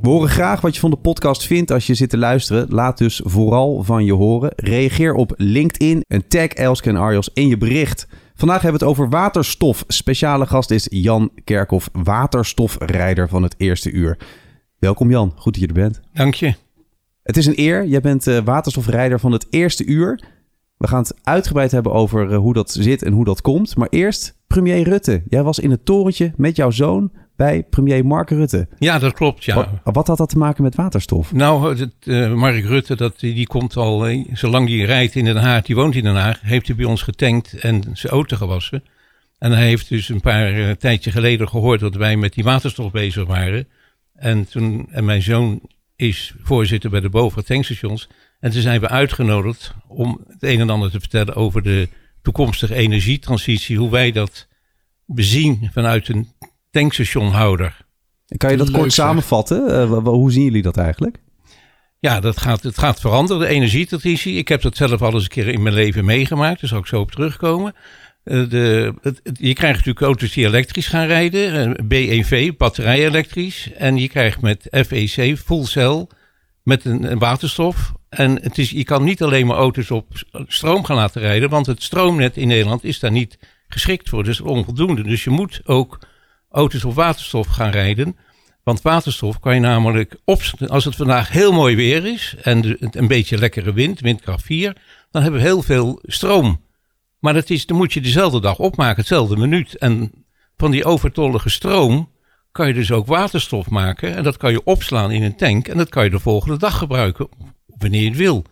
We horen graag wat je van de podcast vindt als je zit te luisteren. Laat dus vooral van je horen. Reageer op LinkedIn en tag Elske en Arjos in je bericht. Vandaag hebben we het over waterstof. Speciale gast is Jan Kerkhoff, waterstofrijder van het eerste uur. Welkom Jan, goed dat je er bent. Dank je. Het is een eer. Jij bent uh, waterstofrijder van het eerste uur. We gaan het uitgebreid hebben over uh, hoe dat zit en hoe dat komt. Maar eerst premier Rutte. Jij was in het torentje met jouw zoon bij premier Mark Rutte. Ja, dat klopt. Ja. Wat, wat had dat te maken met waterstof? Nou, het, uh, Mark Rutte, dat, die komt al, uh, zolang die rijdt in Den Haag, die woont in Den Haag, heeft hij bij ons getankt en zijn auto gewassen. En hij heeft dus een paar uh, tijdje geleden gehoord dat wij met die waterstof bezig waren. En, toen, en mijn zoon is voorzitter bij de boven tankstations. En toen zijn we uitgenodigd om het een en ander te vertellen over de toekomstige energietransitie. Hoe wij dat bezien vanuit een tankstationhouder. Kan je dat Leuk, kort samenvatten? Uh, hoe zien jullie dat eigenlijk? Ja, dat gaat, het gaat veranderen, de energietransitie. Ik heb dat zelf al eens een keer in mijn leven meegemaakt, daar zal ik zo op terugkomen. Uh, de, het, het, je krijgt natuurlijk auto's die elektrisch gaan rijden, uh, BEV, batterij elektrisch. En je krijgt met FEC, full cell, met een, een waterstof. En het is, je kan niet alleen maar auto's op stroom gaan laten rijden, want het stroomnet in Nederland is daar niet geschikt voor. Dus onvoldoende. Dus je moet ook auto's op waterstof gaan rijden. Want waterstof kan je namelijk op, als het vandaag heel mooi weer is en een beetje lekkere wind, windkracht 4, dan hebben we heel veel stroom. Maar dat is, dan moet je dezelfde dag opmaken, hetzelfde minuut. En van die overtollige stroom kan je dus ook waterstof maken. En dat kan je opslaan in een tank en dat kan je de volgende dag gebruiken, wanneer je het wil.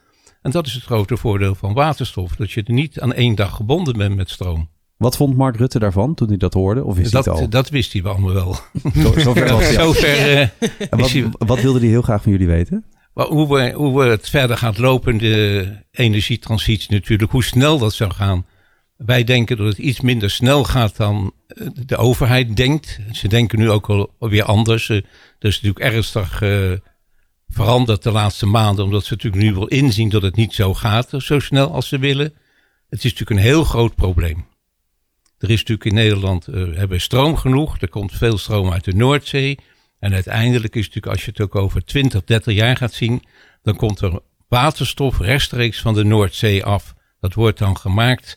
En dat is het grote voordeel van waterstof, dat je er niet aan één dag gebonden bent met stroom. Wat vond Mark Rutte daarvan toen hij dat hoorde? Of wist dat, hij het al? dat wist hij allemaal wel. Zo, zover was hij. Zover, uh, wat, wat, wilde hij heel graag van jullie weten? Hoe we, hoe we het verder gaat lopen, de energietransitie natuurlijk, hoe snel dat zou gaan. Wij denken dat het iets minder snel gaat dan de overheid denkt. Ze denken nu ook alweer anders. Er is natuurlijk ernstig uh, veranderd de laatste maanden, omdat ze natuurlijk nu wel inzien dat het niet zo gaat, zo snel als ze willen. Het is natuurlijk een heel groot probleem. Er is natuurlijk in Nederland, uh, hebben we stroom genoeg. Er komt veel stroom uit de Noordzee. En uiteindelijk is het natuurlijk, als je het ook over 20, 30 jaar gaat zien, dan komt er waterstof rechtstreeks van de Noordzee af. Dat wordt dan gemaakt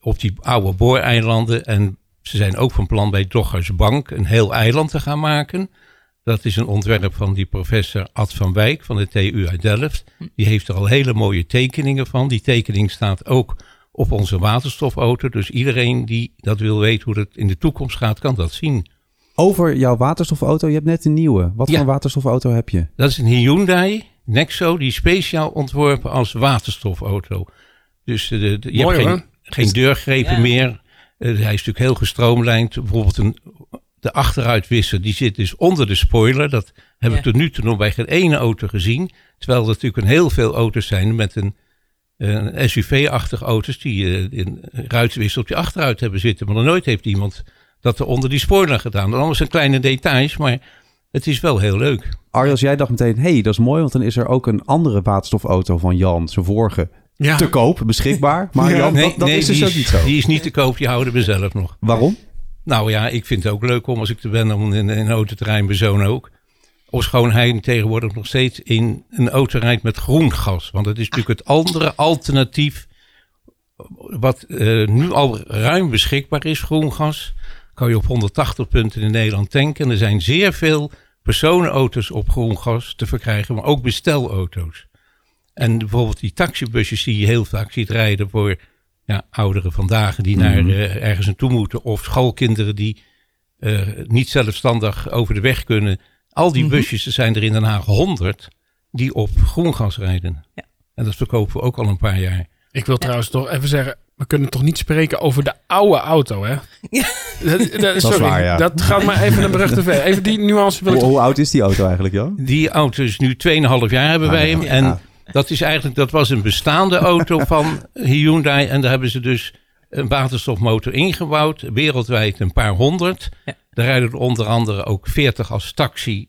op die oude booreilanden. En ze zijn ook van plan bij Bank een heel eiland te gaan maken. Dat is een ontwerp van die professor Ad van Wijk van de TU uit Delft. Die heeft er al hele mooie tekeningen van. Die tekening staat ook op onze waterstofauto. Dus iedereen die dat wil weten hoe het in de toekomst gaat, kan dat zien. Over jouw waterstofauto, je hebt net een nieuwe. Wat ja. voor waterstofauto heb je? Dat is een Hyundai Nexo, die speciaal ontworpen als waterstofauto. Dus de, de, de, je Mooi, hebt geen, geen deurgrepen ja. meer. Uh, hij is natuurlijk heel gestroomlijnd. Bijvoorbeeld een, de achteruitwisser, die zit dus onder de spoiler. Dat heb ja. ik tot nu toe nog bij geen ene auto gezien. Terwijl er natuurlijk een heel veel auto's zijn met een uh, SUV-achtige auto's die uh, in ruitwissel op je achteruit hebben zitten. Maar nog nooit heeft iemand dat er onder die spoiler gedaan. Dat allemaal zijn kleine details, maar het is wel heel leuk. Arjos, jij dacht meteen, hey, dat is mooi, want dan is er ook een andere waterstofauto van Jan, zijn vorige, ja. te koop, beschikbaar. Maar ja, Jan, nee, dat, dat nee, is dus ook is, niet zo. Die is niet te koop, die houden we zelf nog. Waarom? Nou ja, ik vind het ook leuk om als ik er ben om in, in een autoterrein bij zoon ook. Ofschoon hij tegenwoordig nog steeds in een auto rijdt met groen gas. Want het is natuurlijk het andere alternatief. Wat uh, nu al ruim beschikbaar is, groen gas. Kan je op 180 punten in Nederland tanken. En er zijn zeer veel personenauto's op groen gas te verkrijgen, maar ook bestelauto's. En bijvoorbeeld die taxibusjes die je heel vaak ziet rijden voor ja, ouderen vandaag die naar uh, ergens naartoe moeten. Of schoolkinderen die uh, niet zelfstandig over de weg kunnen. Al die busjes, er zijn er in Den Haag 100 die op groengas rijden. Ja. En dat verkopen we ook al een paar jaar. Ik wil ja. trouwens toch even zeggen, we kunnen toch niet spreken over de oude auto, hè? Ja. Dat, dat, sorry, dat, waar, ja. dat gaat maar even een brug te ver. Even die nuance wil hoe, hoe oud is die auto eigenlijk, Jan? Die auto is nu 2,5 jaar hebben ah, wij hem. En Dat, is eigenlijk, dat was een bestaande auto van Hyundai. En daar hebben ze dus een waterstofmotor ingebouwd. Wereldwijd een paar honderd. Ja. Daar rijden er onder andere ook 40 als taxi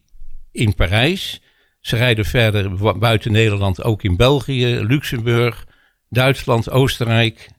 in Parijs. Ze rijden verder buiten Nederland ook in België, Luxemburg, Duitsland, Oostenrijk,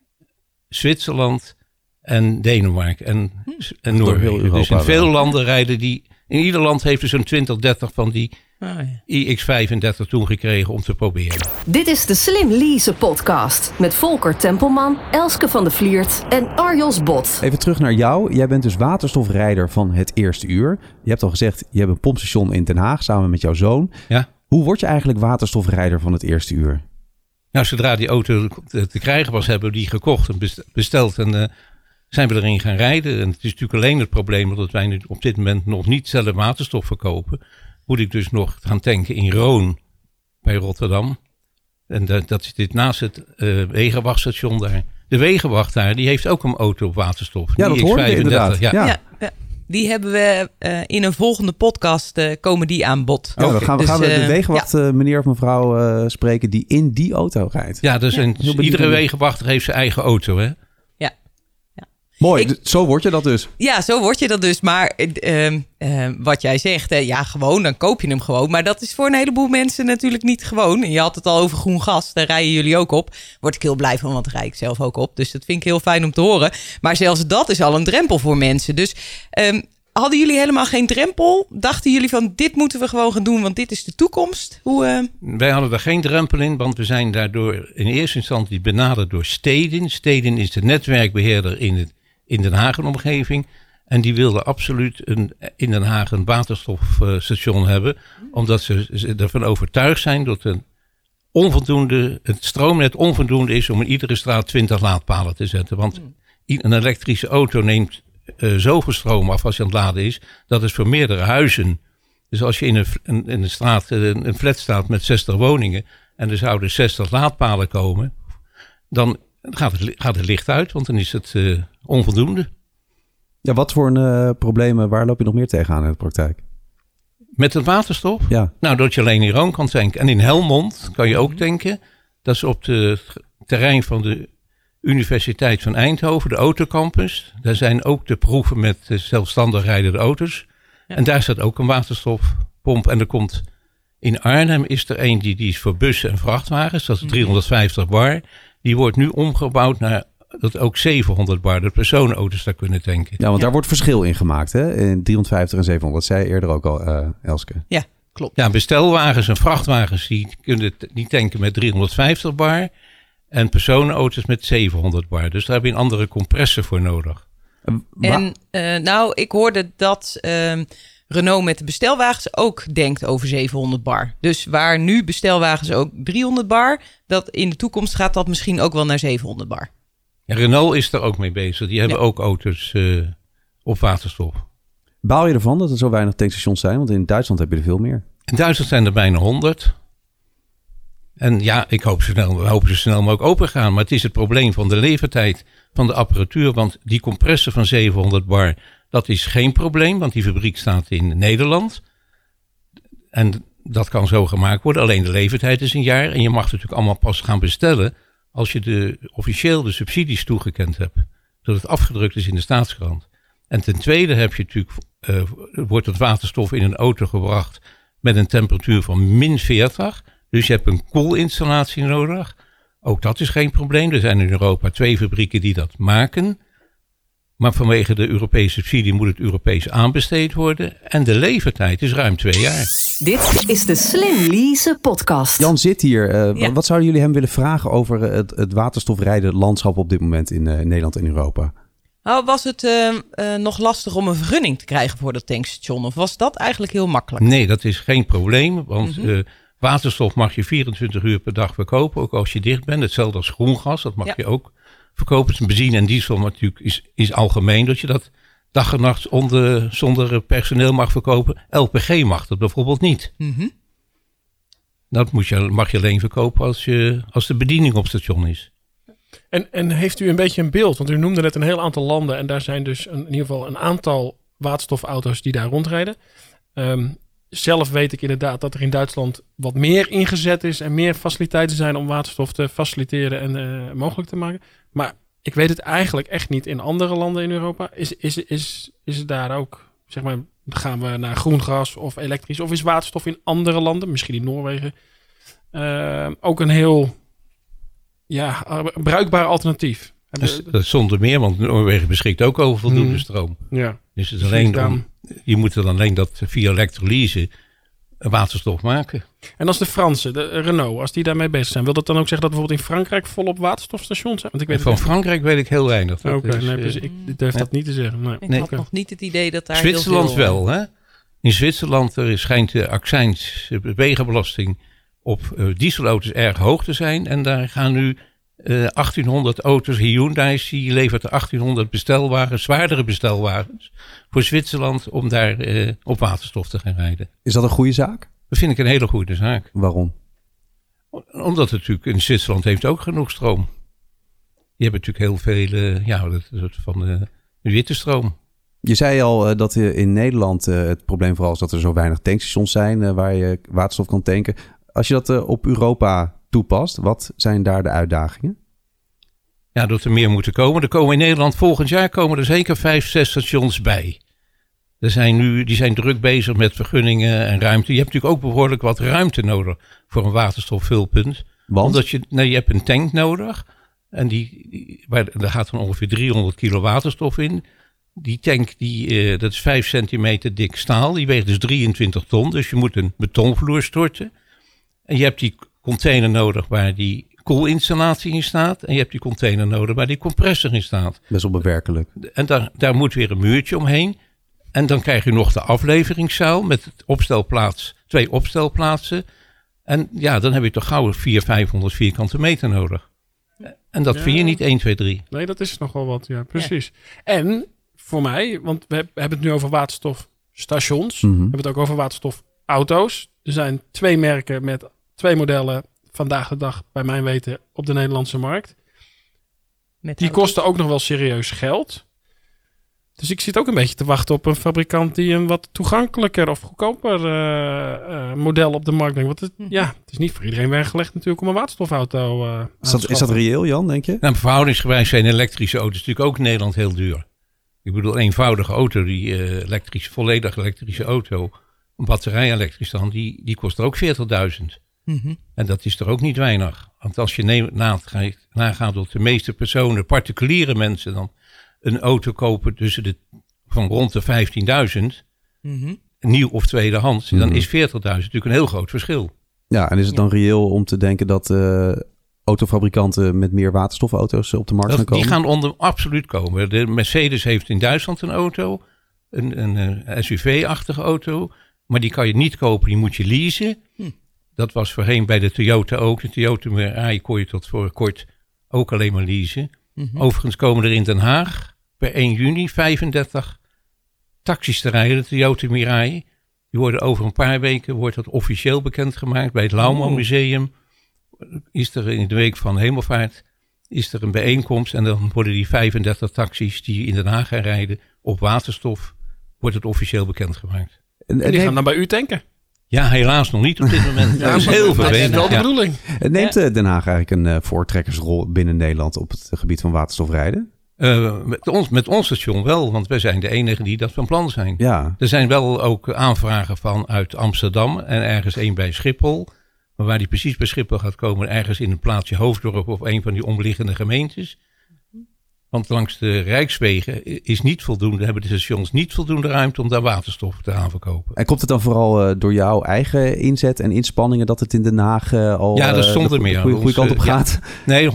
Zwitserland en Denemarken en, hm. en Noorwegen. Dus in veel landen rijden die. In ieder land heeft er zo'n 20, 30 van die Ah, iX35 toen gekregen om te proberen. Dit is de Slim Lease podcast met Volker Tempelman, Elske van de Vliert en Arjos Bot. Even terug naar jou. Jij bent dus waterstofrijder van het eerste uur. Je hebt al gezegd, je hebt een pompstation in Den Haag samen met jouw zoon. Ja. Hoe word je eigenlijk waterstofrijder van het eerste uur? Nou, zodra die auto te krijgen was, hebben we die gekocht en besteld en uh, zijn we erin gaan rijden. En het is natuurlijk alleen het probleem dat wij nu op dit moment nog niet zelf waterstof verkopen moet ik dus nog gaan tanken in Roon bij Rotterdam. En dat, dat zit naast het uh, wegenwachtstation daar. De wegenwacht daar, die heeft ook een auto op waterstof. Ja, dat hoorde je inderdaad. Ja. Ja. ja. Die hebben we uh, in een volgende podcast uh, komen die aan bod. Ja, dan gaan we, dus, gaan we de wegenwacht meneer of mevrouw spreken die in die auto rijdt. Ja, dus, Een, iedere wegenwachter heeft zijn eigen auto hè. Mooi, zo word je dat dus. Ja, zo word je dat dus. Maar uh, uh, wat jij zegt, uh, ja, gewoon, dan koop je hem gewoon. Maar dat is voor een heleboel mensen natuurlijk niet gewoon. Je had het al over groen gas, daar rijden jullie ook op. Word ik heel blij van, want daar rij ik zelf ook op. Dus dat vind ik heel fijn om te horen. Maar zelfs dat is al een drempel voor mensen. Dus um, hadden jullie helemaal geen drempel? Dachten jullie van, dit moeten we gewoon gaan doen, want dit is de toekomst? Hoe, uh... Wij hadden er geen drempel in, want we zijn daardoor in eerste instantie benaderd door Steden. Steden is de netwerkbeheerder in het in Den Haag een omgeving. En die wilden absoluut een, in Den Haag een waterstofstation hebben. Omdat ze ervan overtuigd zijn dat een onvoldoende, het stroomnet onvoldoende is om in iedere straat 20 laadpalen te zetten. Want een elektrische auto neemt uh, zoveel stroom af als je aan het laden is. Dat is voor meerdere huizen. Dus als je in een, in een straat, een, een flat staat met 60 woningen. en er zouden 60 laadpalen komen. dan gaat het, gaat het licht uit, want dan is het uh, onvoldoende. Ja, wat voor een, uh, problemen, waar loop je nog meer tegenaan in de praktijk? Met het waterstof? Ja. Nou, dat je alleen in Roon kan tanken. En in Helmond kan je ook tanken. Dat is op het terrein van de Universiteit van Eindhoven, de autocampus. Daar zijn ook de proeven met zelfstandig rijdende auto's. En daar staat ook een waterstofpomp. En er komt in Arnhem is er een die, die is voor bussen en vrachtwagens. Dat is 350 mhm. bar. Die wordt nu omgebouwd naar dat ook 700 bar de personenauto's daar kunnen tanken. Ja, want daar wordt verschil in gemaakt, hè? In 350 en 700, zei eerder ook al, uh, Elske. Ja, klopt. Ja, bestelwagens en vrachtwagens die kunnen niet tanken met 350 bar. En personenauto's met 700 bar. Dus daar heb je een andere compressor voor nodig. En uh, nou, ik hoorde dat uh, Renault met de bestelwagens ook denkt over 700 bar. Dus waar nu bestelwagens ook 300 bar, dat in de toekomst gaat dat misschien ook wel naar 700 bar. En Renault is er ook mee bezig. Die hebben ook auto's uh, op waterstof. Baal je ervan dat er zo weinig tankstations zijn? Want in Duitsland heb je er veel meer. In Duitsland zijn er bijna 100. En ja, ik hoop, snel, we hopen zo snel mogelijk open gaan. Maar het is het probleem van de levertijd van de apparatuur. Want die compressor van 700 bar, dat is geen probleem. Want die fabriek staat in Nederland. En dat kan zo gemaakt worden. Alleen de levertijd is een jaar. En je mag natuurlijk allemaal pas gaan bestellen als je de, officieel de subsidies toegekend hebt, dat het afgedrukt is in de staatskrant. En ten tweede heb je natuurlijk, uh, wordt het waterstof in een auto gebracht met een temperatuur van min 40. Dus je hebt een koelinstallatie nodig. Ook dat is geen probleem. Er zijn in Europa twee fabrieken die dat maken. Maar vanwege de Europese subsidie moet het Europees aanbesteed worden. En de levertijd is ruim twee jaar. Dit is de Slim Lease podcast. Jan zit hier. Uh, Wat zouden jullie hem willen vragen over het, het waterstofrijden landschap op dit moment in uh, Nederland en Europa? Nou, was het uh, nog lastig om een vergunning te krijgen voor dat tankstation? Of was dat eigenlijk heel makkelijk? Nee, dat is geen probleem. Want mm -hmm. waterstof mag je 24 uur per dag verkopen, ook als je dicht bent. Hetzelfde als groengas, dat mag je ook verkopen. Benzine en diesel natuurlijk is, is algemeen dat je dat dag en nacht onder, zonder personeel mag verkopen. LPG mag dat bijvoorbeeld niet. Mm Dat moet je, mag je alleen verkopen als, je, als de bediening op station is. En, en heeft u een beetje een beeld? Want u noemde net een heel aantal landen en daar zijn dus een, in ieder geval een aantal waterstofauto's die daar rondrijden. Um, zelf weet ik inderdaad dat er in Duitsland wat meer ingezet is en meer faciliteiten zijn om waterstof te faciliteren en uh, mogelijk te maken. Maar ik weet het eigenlijk echt niet in andere landen in Europa. Is, is, is, is het daar ook, zeg maar, gaan we naar groen gas of elektrisch? Of is waterstof in andere landen, misschien in Noorwegen, uh, ook een heel ja, bruikbaar alternatief? Dus, dat zonder meer, want Noorwegen beschikt ook over voldoende hmm. stroom. Ja. Dus het alleen dan, je moet dan alleen dat via elektrolyse waterstof maken. En als de Fransen, de Renault, als die daarmee bezig zijn, wil dat dan ook zeggen dat bijvoorbeeld in Frankrijk volop waterstofstations zijn? Want ik weet van Frankrijk weet ik heel weinig. Oké, nee, dus ik durf dat niet te zeggen. Nee. Ik had nog niet het idee dat daar Zwitserland heel veel, wel, hè? In Zwitserland er schijnt de accijns, de wegenbelasting op dieselauto's erg hoog te zijn. En daar gaan nu 1800 eh, auto's. Hyundai die levert 1800 bestelwagens, zwaardere bestelwagens voor Zwitserland om daar uh, op waterstof te gaan rijden. Is dat een goede zaak? Dat vind ik een hele goede zaak. Waarom? Omdat het natuurlijk in Zwitserland heeft ook genoeg stroom. Je hebt natuurlijk heel veel, uh, ja, dat soort van witte stroom. Je zei al dat in Nederland het probleem vooral is dat er zo weinig tankstations zijn waar je waterstof kan tanken. Als je dat op Europa toepast. Wat zijn daar de uitdagingen? Ja, dat er meer moeten komen. Er komen in Nederland volgend jaar komen er zeker vijf, zes stations bij. Er zijn nu, die zijn druk bezig met vergunningen en ruimte. Je hebt natuurlijk ook behoorlijk wat ruimte nodig voor een waterstofvulpunt. Want? Omdat je, nou, je hebt een tank nodig. En die, die waar, daar gaat dan ongeveer 300 kilo waterstof in. Die tank, die, uh, dat is 5 centimeter dik staal. Die weegt dus 23 ton. Dus je moet een betonvloer storten. En je hebt die container nodig waar die koelinstallatie in staat. En je hebt die container nodig waar die compressor in staat. Best wel bewerkelijk. En daar, daar moet weer een muurtje omheen. En dan krijg je nog de afleveringszaal met opstelplaats, twee opstelplaatsen. En ja, dan heb je toch gauw 400, 500 vierkante meter nodig. En dat vind je niet 1, 2, 3. Nee, dat is nogal wat, ja, precies. En voor mij, want we hebben het nu over waterstofstations. Mm We hebben het ook over waterstofauto's. Er zijn twee merken met twee modellen vandaag de dag, bij mijn weten, op de Nederlandse markt. Met die kosten ook nog wel serieus geld. Dus ik zit ook een beetje te wachten op een fabrikant die een wat toegankelijker of goedkoper uh, uh, model op de markt brengt. Want het, hm. ja, het is niet voor iedereen weggelegd natuurlijk om een waterstofauto uh, is dat, is dat reëel, Jan, denk je? Nou, verhoudingsgewijs zijn elektrische auto's natuurlijk ook in Nederland heel duur. Ik bedoel, een eenvoudige auto, die elektrische, volledig elektrische auto, een batterij elektrisch dan, die, die kost er ook 40.000. Mhm. En dat is er ook niet weinig. Want als je nagaat dat de meeste personen, particuliere mensen, dan een auto kopen tussen de, van rond de 15.000, mm nieuw of tweedehands, dan mhm. is 40.000 natuurlijk een heel groot verschil. Ja, en is het dan reëel om te denken dat uh, autofabrikanten met meer waterstofauto's op de markt gaan komen? Die gaan onder, absoluut komen. De Mercedes heeft in Duitsland een auto, een, een, een SUV-achtige auto, maar die kan je niet kopen, die moet je leasen. Hm. Dat was voorheen bij de Toyota ook. De Toyota Mirai kon je tot voor kort ook alleen maar leasen. Mhm. Overigens komen er in Den Haag per 1 juni 35 taxis te rijden, de Toyota Mirai. Die worden over een paar weken wordt dat officieel bekendgemaakt bij het Laumo oh. Museum. Is er in de week van Hemelvaart is er een bijeenkomst en dan worden die 35 taxis die in Den Haag gaan rijden op waterstof, wordt het officieel bekendgemaakt. En, en die gaan dan bij u tanken? Ja, helaas nog niet op dit moment. dat is heel vervelend. Dat is wel de bedoeling. Neemt eh, Den Haag eigenlijk een uh, voortrekkersrol binnen Nederland op het gebied van waterstofrijden? Uh, met, ons, met ons station wel, want wij zijn de enigen die dat van plan zijn. Ja. Er zijn wel ook aanvragen van uit Amsterdam en ergens één bij Schiphol. Maar waar die precies bij Schiphol gaat komen, ergens in een plaatsje Hoofddorp of een van die omliggende gemeentes. Want langs de Rijkswegen is niet voldoende, hebben de stations niet voldoende ruimte om daar waterstof te gaan verkopen. En komt het dan vooral uh, door jouw eigen inzet en inspanningen dat het in Den Haag uh, al ja, dat stond er meer. goede, goede kant op gaat? Nee, 100%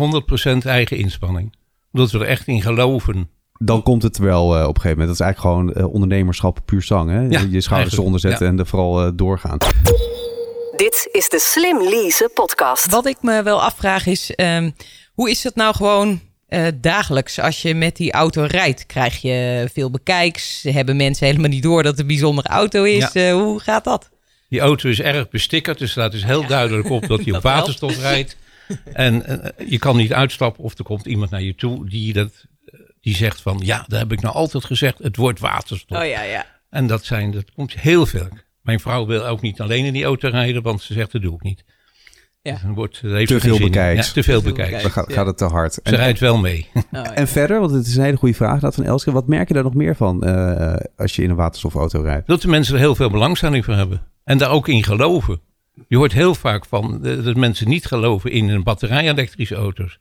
eigen inspanning. Omdat we er echt in geloven. Dan komt het wel uh, op een gegeven moment. Dat is eigenlijk gewoon ondernemerschap puur zang. Hè? Ja, je schouders eronder zetten en er vooral doorgaan. Dit is de Slim Lease podcast. Wat ik me wel afvraag is, um, hoe is het nou gewoon uh, dagelijks als je met die auto rijdt? Krijg je veel bekijks? Hebben mensen helemaal niet door dat het een bijzondere auto is? Uh, hoe gaat dat? Die auto is erg bestikkerd, dus staat dus heel duidelijk op dat hij op waterstof rijdt. En uh, je kan niet uitstappen of er komt iemand naar je toe die, dat, die zegt van... ja, daar heb ik nou altijd gezegd, het wordt waterstof. Oh ja, ja. En dat, zijn, dat komt heel veel Mijn vrouw wil ook niet alleen in die auto rijden, want ze zegt dat doe ik niet. Ja. Dan wordt, dat heeft Te veel bekijks. Ja, te veel bekijks. Dan gaat, gaat het te hard. Ze rijdt wel mee. Oh, en verder, want het is een hele goede vraag dat van Elske. Wat merk je daar nog meer van eh, als je in een waterstofauto rijdt? Dat de mensen er heel veel belangstelling voor hebben. En daar ook in geloven. Je hoort heel vaak van eh, dat mensen niet geloven in een batterij-elektrische auto's.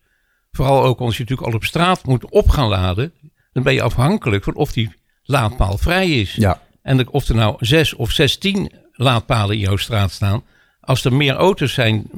Vooral ook als je natuurlijk al op straat moet op gaan laden. Dan ben je afhankelijk van of die laadpaal vrij is. Ja, En de- of er nou zes of zestien laadpalen in jouw straat staan. Als er meer auto's zijn,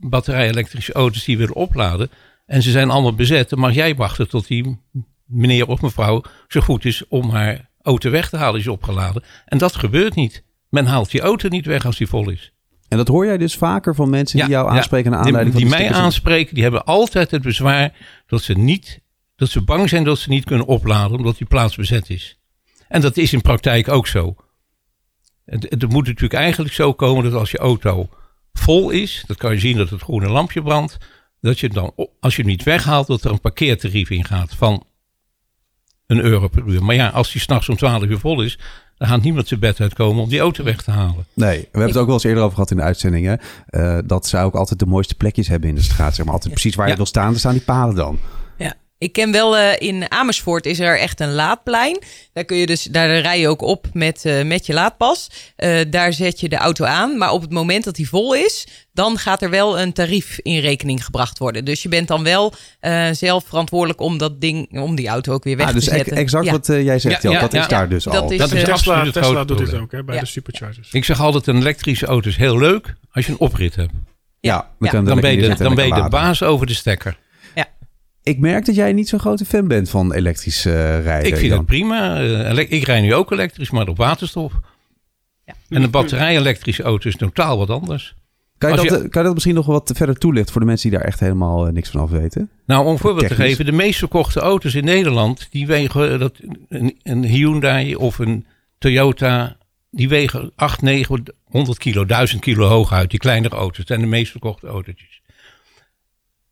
batterij-elektrische auto's die willen opladen. En ze zijn allemaal bezet. Dan mag jij wachten tot die meneer of mevrouw zo goed is om haar auto weg te halen is opgeladen. En dat gebeurt niet. Men haalt die auto niet weg als die vol is. en dat hoor jij dus vaker van mensen die Ja, jou ja. aanspreken naar Die- aanleiding die, van mij stickers. aanspreken, die hebben altijd het bezwaar dat ze niet, dat ze bang zijn dat ze niet kunnen opladen omdat die plaats bezet is. En dat is in praktijk ook zo. Het, het moet natuurlijk eigenlijk zo komen dat als je auto vol is, dat kan je zien dat het groene lampje brandt, dat je dan, als je hem niet weghaalt, dat er een parkeertarief ingaat van een euro per uur. Maar ja, als die s'nachts om 12 uur vol is, dan gaat niemand zijn bed uitkomen om die auto weg te halen. Nee, we hebben het ook wel eens eerder over gehad in de uitzendingen. eh, dat zij ook altijd de mooiste plekjes hebben in de straat. Zeg maar altijd precies waar je Ja. wil staan, daar staan die palen dan. Ik ken wel eh, in Amersfoort is er echt een laadplein. Daar kun je dus, daar rij je ook op met, eh, met je laadpas. Eh, daar zet je de auto aan. Maar op het moment dat die vol is, dan gaat er wel een tarief in rekening gebracht worden. Dus je bent dan wel eh, zelf verantwoordelijk om dat ding, om die auto ook weer weg Ah, dus te ex- zetten. exact Ja. wat jij zegt, Ja, dat is ja. daar dus Dat al. is, Dat is absoluut Tesla, het Tesla doet dit ook hè, bij Ja. de superchargers. Ik zeg altijd, een elektrische auto is heel leuk als je een oprit hebt. ja, Ja. dan, ben je, de, dan en ben je de baas over de stekker. Ik merk dat jij niet zo'n grote fan bent van elektrisch eh, rijden. Ik vind Jan. het prima. Eh, ik rij nu ook elektrisch, maar op waterstof. Ja. En een batterij-elektrische auto is totaal wat anders. Kan je, dat, je- eh, kan je dat misschien nog wat verder toelichten voor de mensen die daar echt helemaal niks van af weten? Nou, om een voorbeeld te geven. De meest verkochte auto's in Nederland, die wegen dat, een, een Hyundai of een Toyota, die wegen 8, 900 kilo, 1000 kilo hoog uit. Die kleinere auto's dat zijn de meest verkochte autootjes.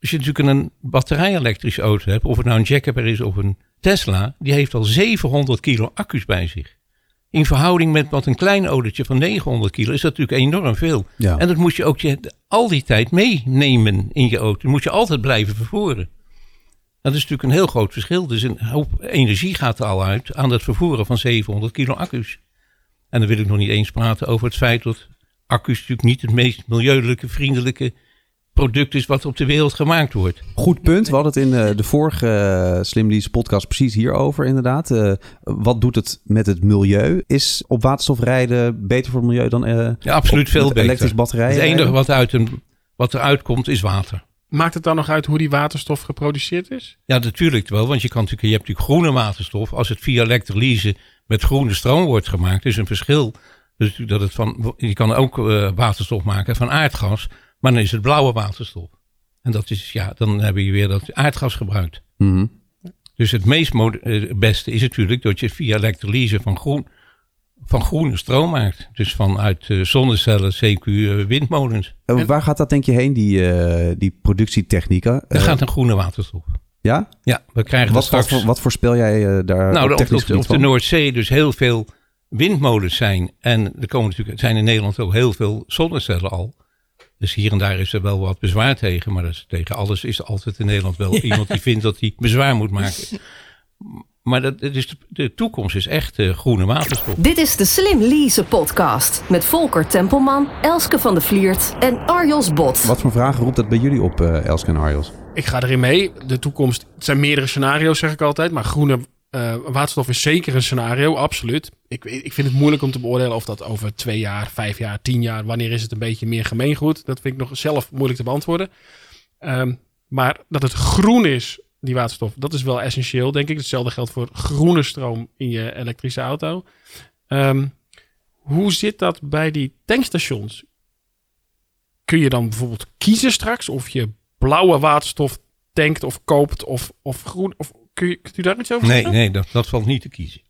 Als je natuurlijk een batterij-elektrische auto hebt, of het nou een Jaguar is of een Tesla, die heeft al 700 kilo accu's bij zich. In verhouding met wat een klein autootje van 900 kilo is dat natuurlijk enorm veel. Ja. En dat moet je ook je, al die tijd meenemen in je auto. Dat moet je altijd blijven vervoeren. Dat is natuurlijk een heel groot verschil. Dus een hoop energie gaat er al uit aan het vervoeren van 700 kilo accu's. En dan wil ik nog niet eens praten over het feit dat accu's natuurlijk niet het meest milieulike, vriendelijke product is wat op de wereld gemaakt wordt. Goed punt. We hadden het in eh, de vorige uh, Slim Lease podcast precies hierover inderdaad. Eh, wat doet het met het milieu? Is op waterstof rijden beter voor het milieu dan eh, Ja, absoluut op- veel beter. elektrisch batterijen Het enige wat, uit een, wat eruit komt is water. Maakt het dan nog uit hoe die waterstof geproduceerd is? Ja, natuurlijk wel. Want je, kan natuurlijk, je hebt natuurlijk groene waterstof. Als het via elektrolyse met groene stroom wordt gemaakt, is een verschil. Dus dat het van, je kan ook eh, waterstof maken van aardgas, maar dan is het blauwe waterstof. En dat is, ja, dan heb je weer dat aardgas gebruikt. Mhm. Dus het meest eh, beste is natuurlijk dat je via elektrolyse van, groen, van groene stroom maakt. Dus vanuit eh, zonnecellen, CQ, eh, windmolens. En- waar gaat dat denk je heen, die, die productietechnieken? Eh, gaat een groene waterstof. ja? Ja, we krijgen Wat, dat wat, straks... voor, wat voorspel jij daar Nou, op op, technisch op, de- gebied op de? Noordzee dus heel veel windmolens zijn. En er komen natuurlijk, zijn in Nederland ook heel veel zonnecellen al. Dus hier en daar is er wel wat bezwaar tegen. Maar dat is, tegen alles is er altijd in Nederland wel iemand die vindt dat hij bezwaar moet maken. Maar dat, het is de, de toekomst is echt eh, groene waterstof. Dit is de Slim Lease podcast met Volker Tempelman, Elske van de Vliert en Arjos Bot. Wat voor vragen roept dat bij jullie op, eh Elske en Arjos? Ik ga erin mee. De toekomst, het zijn meerdere scenario's zeg ik altijd. Maar groene eh, waterstof is zeker een scenario, absoluut. Ik, ik vind het moeilijk om te beoordelen of dat over twee jaar, vijf jaar, tien jaar... wanneer is het een beetje meer gemeengoed? Dat vind ik nog zelf moeilijk te beantwoorden. Ehm, maar dat het groen is, die waterstof, dat is wel essentieel, denk ik. Hetzelfde geldt voor groene stroom in je elektrische auto. Ehm, hoe zit dat bij die tankstations? Kun je dan bijvoorbeeld kiezen straks of je blauwe waterstof tankt of koopt of, of groen? Of kun je, kunt u daar iets over Nee, zeggen? nee dat, dat valt niet te kiezen.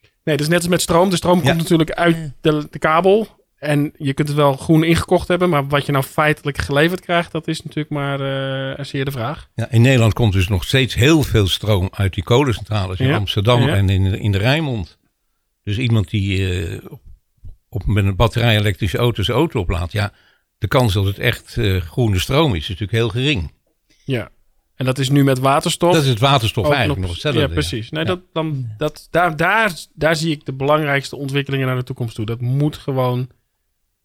Nee, dat is net als met stroom. De stroom Ja. komt natuurlijk uit de, de kabel. En je kunt het wel groen ingekocht hebben, maar wat je nou feitelijk geleverd krijgt, dat is natuurlijk maar eh zeer de vraag. Ja, in Nederland komt dus nog steeds heel veel stroom uit die kolencentrales in Ja, Amsterdam ja. en in, in de Rijnmond. Dus iemand die eh, op- met een batterij-elektrische auto zijn auto oplaadt, ja, de kans dat het echt eh, groene stroom is, is natuurlijk heel gering. Ja. En dat is nu met waterstof. Dat is het waterstof eigenlijk nog hetzelfde. Ja, precies. Nee, Ja. Dat, dan, dat, daar, daar, daar zie ik de belangrijkste ontwikkelingen naar de toekomst toe. Dat moet gewoon...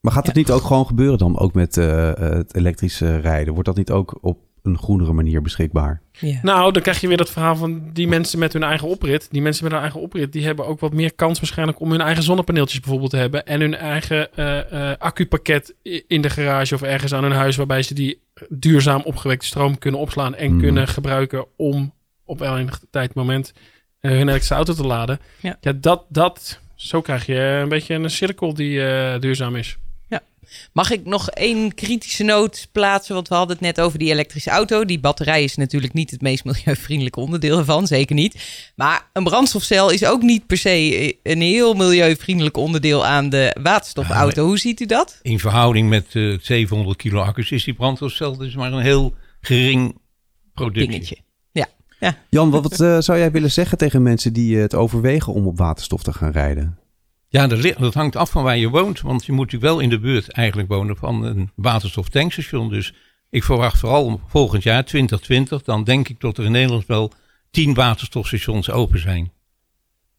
Maar gaat het niet ook gewoon gebeuren dan, ook met eh, het elektrische rijden? Wordt dat niet ook op een groenere manier beschikbaar? Ja. Nou, dan krijg je weer dat verhaal van die mensen met hun eigen oprit. Die mensen met hun eigen oprit, die hebben ook wat meer kans waarschijnlijk om hun eigen zonnepaneeltjes bijvoorbeeld te hebben. En hun eigen eh, eh, accupakket in de garage of ergens aan hun huis. Waarbij ze die duurzaam opgewekte stroom kunnen opslaan en Mhm. kunnen gebruiken om op enig tijd moment eh, hun elektrische auto te laden. Ja. dat, dat, zo krijg je een beetje een cirkel die eh, duurzaam is. Mag ik nog één kritische noot plaatsen? Want we hadden het net over die elektrische auto. Die batterij is natuurlijk niet het meest milieuvriendelijke onderdeel ervan. Zeker niet. Maar een brandstofcel is ook niet per se een heel milieuvriendelijk onderdeel aan de waterstofauto. Hoe ziet u dat? In verhouding met eh 700 kilo accu's is die brandstofcel dus maar een heel gering productje. Dingetje. Ja. ja. Jan, wat, wat, eh, zou jij willen zeggen tegen mensen die eh, het overwegen om op waterstof te gaan rijden? Ja, dat, dat hangt af van waar je woont. Want je moet natuurlijk wel in de buurt eigenlijk wonen van een waterstoftankstation. Dus ik verwacht vooral volgend jaar, 2020, dan denk ik dat er in Nederland wel 10 waterstofstations open zijn.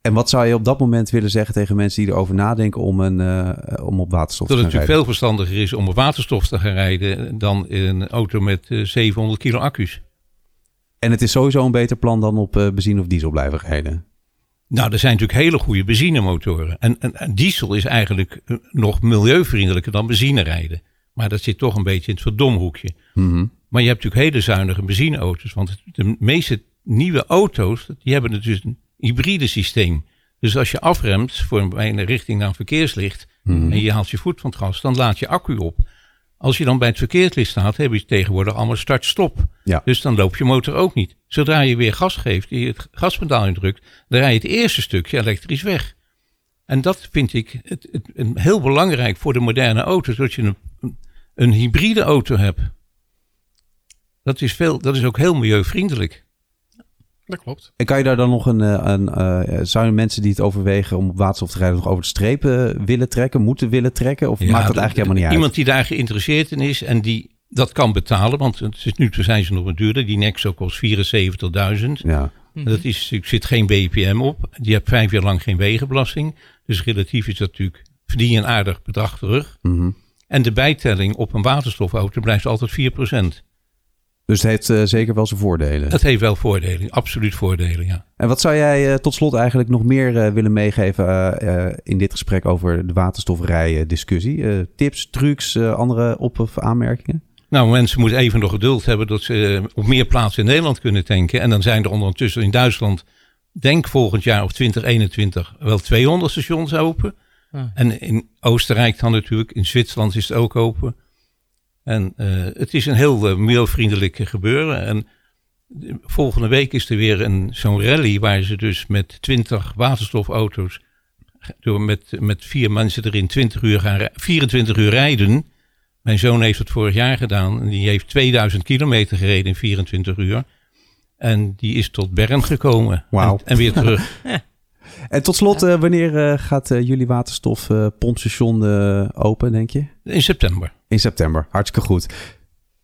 En wat zou je op dat moment willen zeggen tegen mensen die erover nadenken om, een, eh, om op waterstof Dat te het gaan natuurlijk rijden? veel verstandiger is om op waterstof te gaan rijden dan in een auto met eh, 700 kilo accu's. En het is sowieso een beter plan dan op eh, benzine of diesel blijven rijden. Nou, er zijn natuurlijk hele goede benzinemotoren. En, en, en diesel is eigenlijk eh, nog milieuvriendelijker dan benzine rijden. Maar dat zit toch een beetje in het verdomhoekje. Mhm. Maar je hebt natuurlijk hele zuinige benzineauto's. Want de meeste nieuwe auto's, die hebben natuurlijk een hybride systeem. Dus als je afremt voor een, richting naar een verkeerslicht Mhm. en je haalt je voet van het gas, dan laat je accu op. Als je dan bij het verkeerslicht staat, heb je tegenwoordig allemaal start-stop. Ja. Dus dan loopt je motor ook niet. Zodra je weer gas geeft, je het gaspedaal indrukt, dan rij je het eerste stukje elektrisch weg. En dat vind ik het, heel belangrijk voor de moderne auto's, dat je een, een, een hybride auto hebt. Dat is, veel, dat is ook heel milieuvriendelijk. Dat klopt. En kan je daar dan nog een, eh, een eh, zouden mensen die het overwegen om op waterstof te rijden nog over de streep eh, willen trekken, moeten willen trekken? Of Ja, maakt dat eigenlijk helemaal niet uit? Iemand die daar geïnteresseerd in is en die dat kan betalen, want het is, nu zijn ze nog wat duurder. Die Nexo kost 74.000. Ja. En Dat is, er zit geen BPM op. Die hebt vijf jaar lang geen wegenbelasting. Dus relatief is dat natuurlijk, verdien je een aardig bedrag terug. Mhm. En de bijtelling op een waterstofauto blijft altijd 4%. Dus het heeft eh, zeker wel zijn voordelen. Dat heeft wel voordelen, absoluut voordelen, ja. En wat zou jij eh, tot slot eigenlijk nog meer eh, willen meegeven in dit gesprek over de waterstofrijen discussie? Eh, tips, trucs, eh, andere op- of aanmerkingen? Nou, mensen moeten even nog geduld hebben dat ze op meer plaatsen in Nederland kunnen tanken. En dan zijn er ondertussen in Duitsland, denk volgend jaar of 2021, wel 200 stations open. Ah. En in Oostenrijk dan natuurlijk, in Zwitserland is het ook open. En eh, het is een heel uh, milieuvriendelijk gebeuren. En de- volgende week is er weer een, zo'n rally waar ze dus met 20 waterstofauto's, door met, met vier mensen erin 20 uur gaan, rij- 24 uur rijden. Mijn zoon heeft het vorig jaar gedaan. En die heeft 2000 kilometer gereden in 24 uur. En die is tot Bern gekomen. Wauw. En, en weer terug. En tot slot, eh, wanneer eh, gaat eh, jullie waterstof eh, pompstation eh, open, denk je? In september. In september. Hartstikke goed.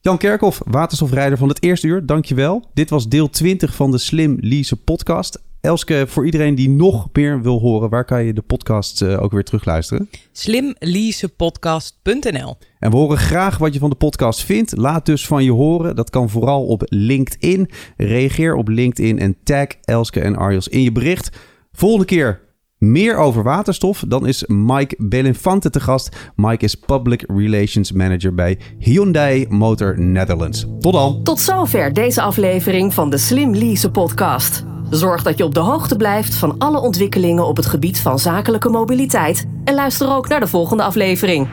Jan Kerkhoff, waterstofrijder van het eerste uur, dankjewel. Dit was deel 20 van de Slim Lease podcast. Elske, voor iedereen die nog meer wil horen, waar kan je de podcast eh, ook weer terugluisteren? Slimleasepodcast.nl En we horen graag wat je van de podcast vindt. Laat dus van je horen. Dat kan vooral op LinkedIn. Reageer op LinkedIn en tag Elske en Arjos in je bericht. Volgende keer meer over waterstof. Dan is Mike Belinfante te gast. Mike is Public Relations Manager bij Hyundai Motor Netherlands. Tot dan. Tot zover deze aflevering van de Slim Lease podcast. Zorg dat je op de hoogte blijft van alle ontwikkelingen op het gebied van zakelijke mobiliteit. En luister ook naar de volgende aflevering.